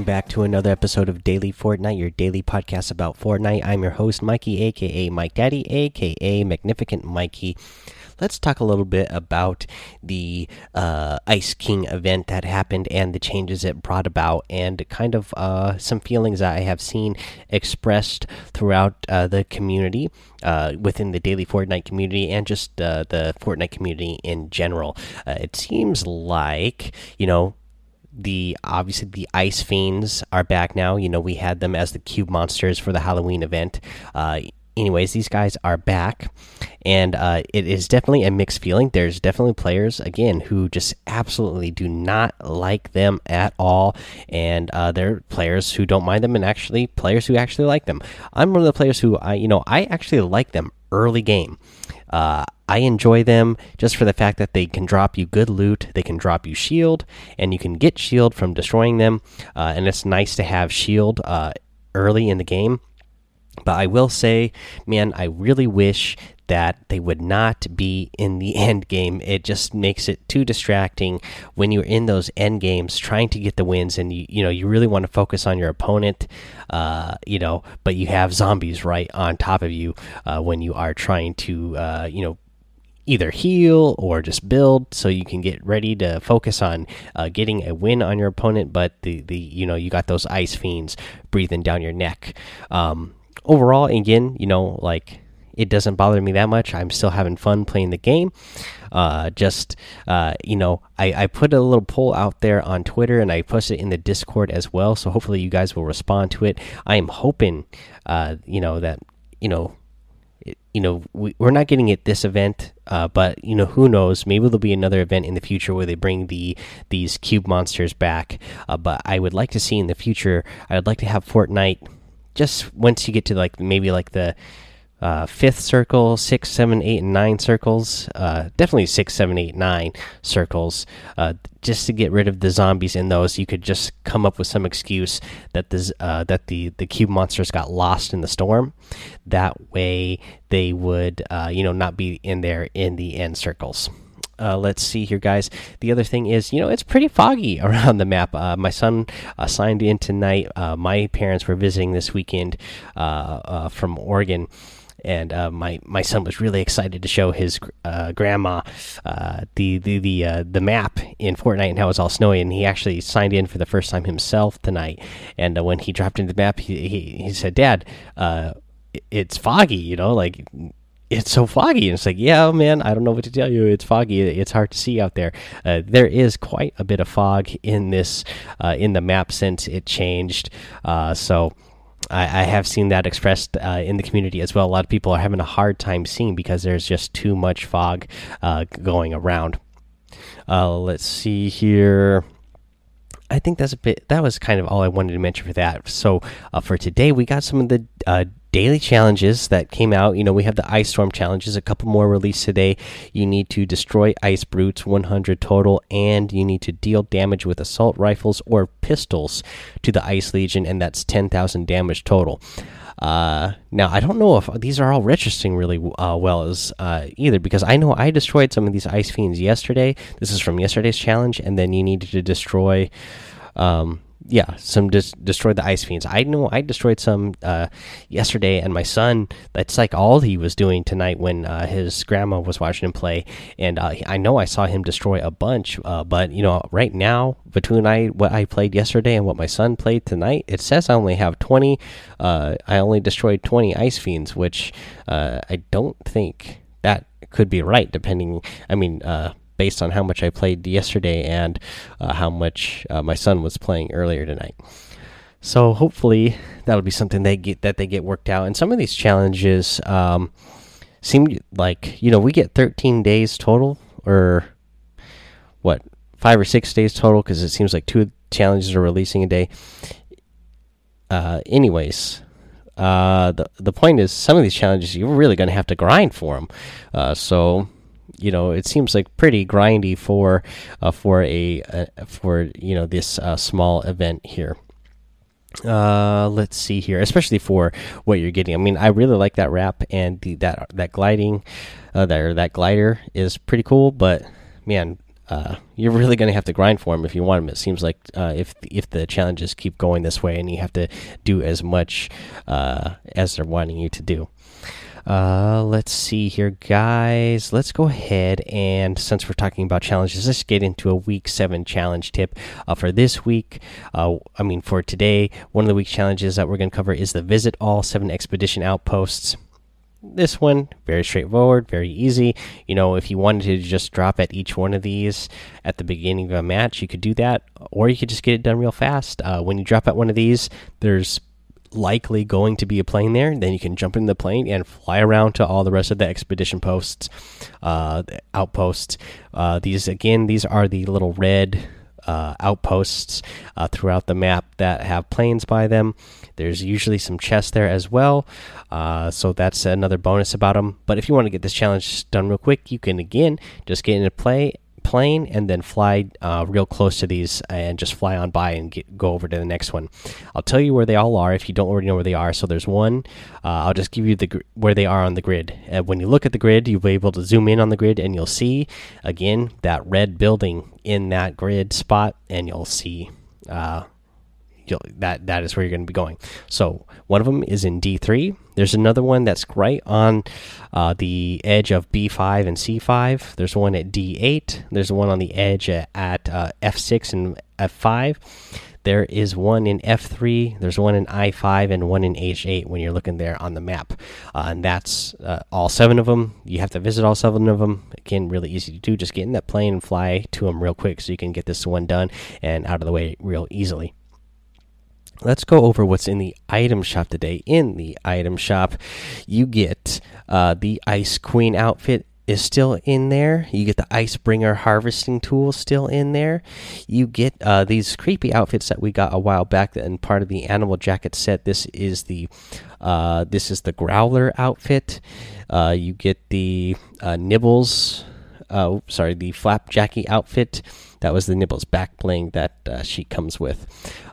Welcome back to another episode of Daily Fortnite, your daily podcast about Fortnite. I'm your host, Mikey, aka Mike Daddy, aka Magnificent Mikey. Let's talk a little bit about the uh, Ice King event that happened and the changes it brought about, and kind of uh, some feelings that I have seen expressed throughout uh, the community, uh, within the Daily Fortnite community, and just uh, the Fortnite community in general. Uh, it seems like, you know, the obviously the ice fiends are back now. You know we had them as the cube monsters for the halloween event. Uh anyways these guys are back. And uh it is definitely a mixed feeling. There's definitely players again who just absolutely do not like them at all. And uh there are players who don't mind them and actually players who actually like them. I'm one of the players who i you know i actually like them early game. Uh, I enjoy them just for the fact that they can drop you good loot, they can drop you shield, and you can get shield from destroying them. Uh, and it's nice to have shield uh, early in the game. But I will say, man, I really wish that they would not be in the end game. It just makes it too distracting when you're in those end games trying to get the wins, and you you know you really want to focus on your opponent, uh, you know, but you have zombies right on top of you uh, when you are trying to uh, you know either heal or just build so you can get ready to focus on uh, getting a win on your opponent but the the you know you got those ice fiends breathing down your neck um, overall again you know like it doesn't bother me that much. I'm still having fun playing the game. Uh, just uh, you know, I, I put a little poll out there on Twitter and I posted it in the Discord as well. So hopefully you guys will respond to it. I am hoping, uh, you know, that you know you know we, are not getting it this event uh, but you know who knows? Maybe there'll be another event in the future where they bring the these cube monsters back. Uh, but i would like to see in the future i would like to have fortnite just once you get to like maybe like the uh, fifth circle, six, seven, eight, and nine circles. Uh, definitely six, seven, eight, nine circles. Uh, just to get rid of the zombies in those, you could just come up with some excuse that the uh, that the the cube monsters got lost in the storm. That way, they would uh, you know not be in there in the end circles. Uh, let's see here, guys. The other thing is, you know, it's pretty foggy around the map. Uh, my son uh, signed in tonight. Uh, my parents were visiting this weekend uh, from Oregon and uh, my my son was really excited to show his uh, grandma uh, the the the uh, the map in Fortnite and how it's all snowy. And he actually signed in for the first time himself tonight. And uh, when he dropped into the map, he he, he said, "Dad, uh, it's foggy. You know, like." It's so foggy, and it's like, yeah, man. I don't know what to tell you. It's foggy. It's hard to see out there. there is quite a bit of fog in this in the map since it changed. so, I, I have seen that expressed uh, in the community as well. A lot of people are having a hard time seeing because there's just too much fog uh, going around. Uh, let's see here. I think that's a bit. That was kind of all I wanted to mention for that. So uh, for today, we got some of the uh, daily challenges that came out. You know, we have the ice storm challenges, a couple more released today. You need to destroy ice brutes, 100 total, and you need to deal damage with assault rifles or pistols to the ice legion, and that's 10,000 damage total. Uh, now I don't know if these are all registering really uh, well as uh, either because I know I destroyed some of these ice fiends yesterday. This is from yesterday's challenge, and then you needed to destroy. Um, yeah, some des destroyed the ice fiends. I know I destroyed some uh, yesterday, and my son. That's like all he was doing tonight when uh, his grandma was watching him play. And uh, I know I saw him destroy a bunch. Uh, but you know, right now between I what I played yesterday and what my son played tonight, it says I only have twenty. Uh, I only destroyed twenty ice fiends, which uh, I don't think that could be right. Depending, I mean based on how much I played yesterday and uh, how much uh, my son was playing earlier tonight. So hopefully that'll be something they get that they get worked out. And some of these challenges um, seem like you know we get 13 days total, or what five or six days total because it seems like two challenges are releasing a day. Uh, anyways, uh, the the point is some of these challenges you're really going to have to grind for them. Uh, so you know it seems like pretty grindy for uh, for a uh, for you know this uh, small event here. Uh, let's see here, especially for what you're getting. I mean, I really like that wrap and the that that gliding, uh, that that glider is pretty cool. But man, uh, you're really going to have to grind for them if you want them. It seems like uh, if if the challenges keep going this way, and you have to do as much uh, as they're wanting you to do. Uh, let's see here, guys. Let's go ahead and since we're talking about challenges, let's get into a week seven challenge tip uh, for this week. Uh, I mean, for today, one of the week challenges that we're going to cover is the visit all seven expedition outposts. This one, very straightforward, very easy. You know, if you wanted to just drop at each one of these at the beginning of a match, you could do that, or you could just get it done real fast. Uh, when you drop at one of these, there's likely going to be a plane there. Then you can jump in the plane and fly around to all the rest of the expedition posts, uh, outposts. Uh, these again, these are the little red uh, outposts uh, throughout the map that have planes by them. There's usually some chests there as well, uh, so that's another bonus about them. But if you want to get this challenge done real quick, you can again just get into play plane and then fly uh, real close to these and just fly on by and get, go over to the next one. I'll tell you where they all are if you don't already know where they are. So there's one. Uh, I'll just give you the where they are on the grid. And when you look at the grid, you'll be able to zoom in on the grid and you'll see again that red building in that grid spot, and you'll see. Uh, that that is where you're going to be going. So one of them is in D3. There's another one that's right on uh, the edge of B5 and C5. There's one at D8. There's one on the edge at, at uh, F6 and F5. There is one in F3, there's one in I5, and one in H8 when you're looking there on the map. Uh, and that's uh, all seven of them. You have to visit all seven of them. Again, really easy to do. Just get in that plane and fly to them real quick so you can get this one done and out of the way real easily let's go over what's in the item shop today. In the item shop, you get uh, the Ice Queen outfit is still in there. You get the Icebringer harvesting tool still in there. You get uh, these creepy outfits that we got a while back and part of the animal jacket set. This is the uh, this is the Growler outfit. Uh, you get the uh, Nibbles. Uh, sorry, the Flapjackie outfit. That was the Nibbles back bling that uh, she comes with.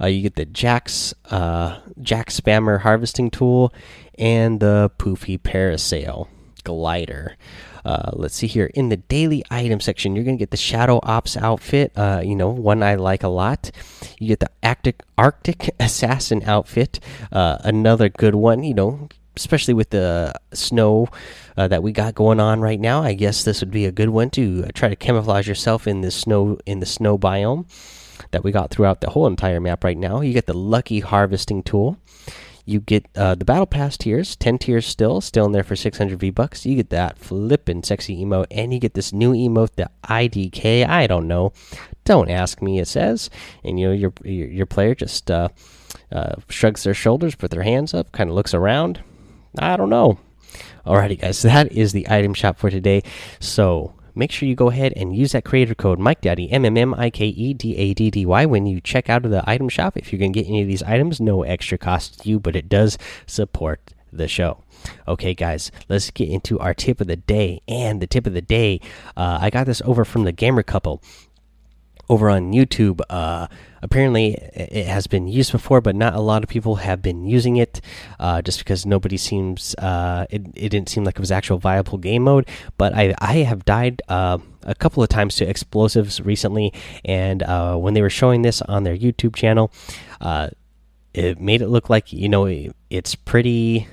Uh, you get the Jack's uh, Jack Spammer harvesting tool and the Poofy Parasail glider. Uh, let's see here. In the daily item section you're gonna get the shadow ops outfit. Uh, you know one i like a lot. You get the arctic arctic assassin outfit. Uh, another good one you know especially with the snow uh, that we got going on right now. I guess this would be a good one to uh, try to camouflage yourself in the snow in the snow biome that we got throughout the whole entire map right now. You get the lucky harvesting tool. You get uh, the battle pass tiers, ten tiers still, still in there for six hundred V bucks. You get that flippin' sexy emote, and you get this new emote, the IDK. I don't know, don't ask me. It says, and you know your your, your player just uh, uh, shrugs their shoulders, put their hands up, kind of looks around I don't know. Alrighty, guys, that is the item shop for today. So make sure you go ahead and use that creator code Mike Daddy M M M I K E D A D D Y when you check out of the item shop. If you're gonna get any of these items, no extra cost to you, but it does support the show. Okay, guys, let's get into our tip of the day. And the tip of the day, uh, I got this over from the Gamer Couple over on YouTube. Uh, apparently, it has been used before, but not a lot of people have been using it. Uh, just because nobody seems uh, it, it didn't seem like it was actual viable game mode. But I I have died uh, a couple of times to explosives recently, and uh, when they were showing this on their YouTube channel, uh, it made it look like you know it's pretty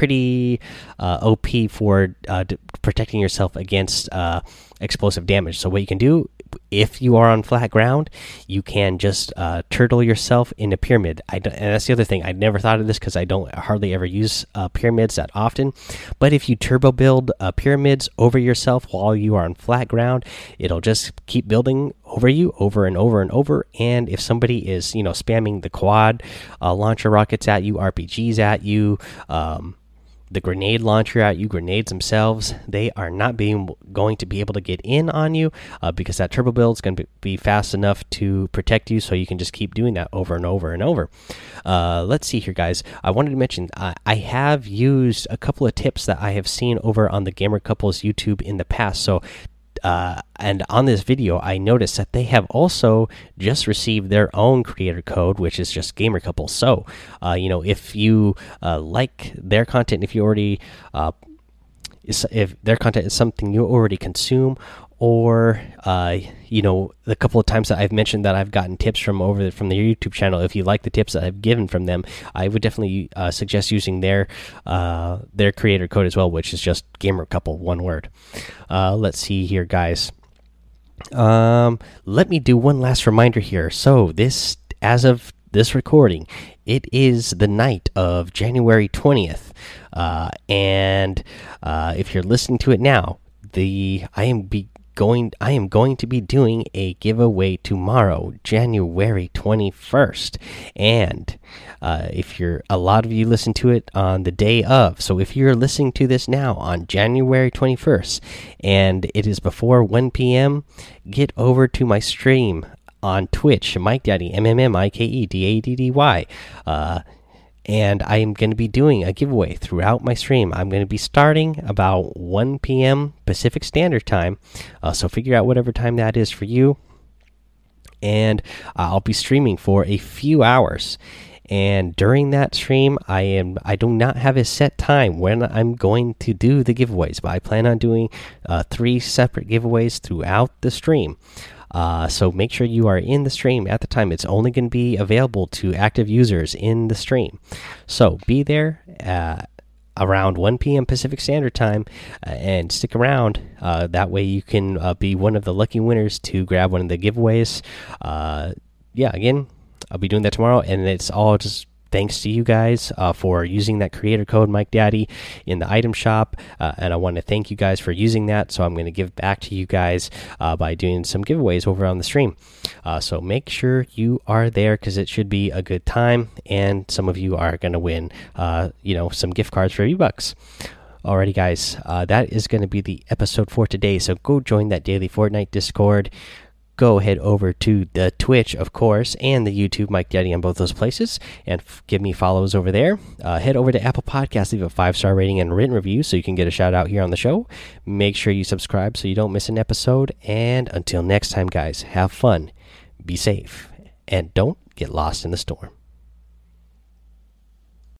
pretty uh, OP for uh, protecting yourself against uh, explosive damage. So what you can do if you are on flat ground, you can just uh, turtle yourself in a pyramid. I and that's the other thing. I never thought of this because I don't hardly ever use uh, pyramids that often. But if you turbo build pyramids over yourself while you are on flat ground, it'll just keep building over you over and over and over. And if somebody is you know spamming the quad uh, launcher rockets at you, RPGs at you, um, the grenade launcher at you, grenades themselves, they are not being going to be able to get in on you uh, because that turbo build is going to be fast enough to protect you. So you can just keep doing that over and over and over. Uh, let's see here, guys. I wanted to mention uh, I have used a couple of tips that I have seen over on the Gamer Couples YouTube in the past. So uh, and on this video, I noticed that they have also just received their own creator code, which is just Gamer Couple. So, uh, you know, if you uh, like their content, if you already uh, if their content is something you already consume, or uh, you know the couple of times that I've mentioned that I've gotten tips from over from their YouTube channel. If you like the tips that I've given from them, I would definitely uh, suggest using their uh, their creator code as well, which is just gamer couple one word. Uh, let's see here, guys. Um, let me do one last reminder here. So this, as of this recording, it is the night of January twentieth, uh, and uh, if you're listening to it now, the I am be going I am going to be doing a giveaway tomorrow, January 21st. And uh, if you're a lot of you listen to it on the day of, so if you're listening to this now on January 21st and it is before 1 p.m., get over to my stream on Twitch, Mike Daddy, M M M I K E D A D D Y. Uh, and I am going to be doing a giveaway throughout my stream. I'm going to be starting about 1 p.m. Pacific Standard Time, uh, so figure out whatever time that is for you. And uh, I'll be streaming for a few hours. And during that stream, I am I do not have a set time when I'm going to do the giveaways, but I plan on doing uh, three separate giveaways throughout the stream. Uh, so make sure you are in the stream at the time. It's only going to be available to active users in the stream. So be there uh, around 1 p.m. Pacific Standard Time uh, and stick around. Uh, that way you can uh, be one of the lucky winners to grab one of the giveaways. Yeah, again, I'll be doing that tomorrow, and it's all just thanks to you guys uh, for using that creator code Mike Daddy in the item shop, uh, and I want to thank you guys for using that. So I'm going to give back to you guys uh, by doing some giveaways over on the stream. Uh, so make sure you are there because it should be a good time, and some of you are going to win, uh, you know, some gift cards for a few bucks. Alrighty, guys, uh, that is going to be the episode for today. So go join that daily Fortnite Discord go head over to the Twitch, of course, and the YouTube, Mike Daddy, on both those places, and give me follows over there. Uh, head over to Apple Podcasts, leave a five star rating and written review so you can get a shout out here on the show. Make sure you subscribe so you don't miss an episode. And until next time, guys, have fun, be safe, and don't get lost in the storm.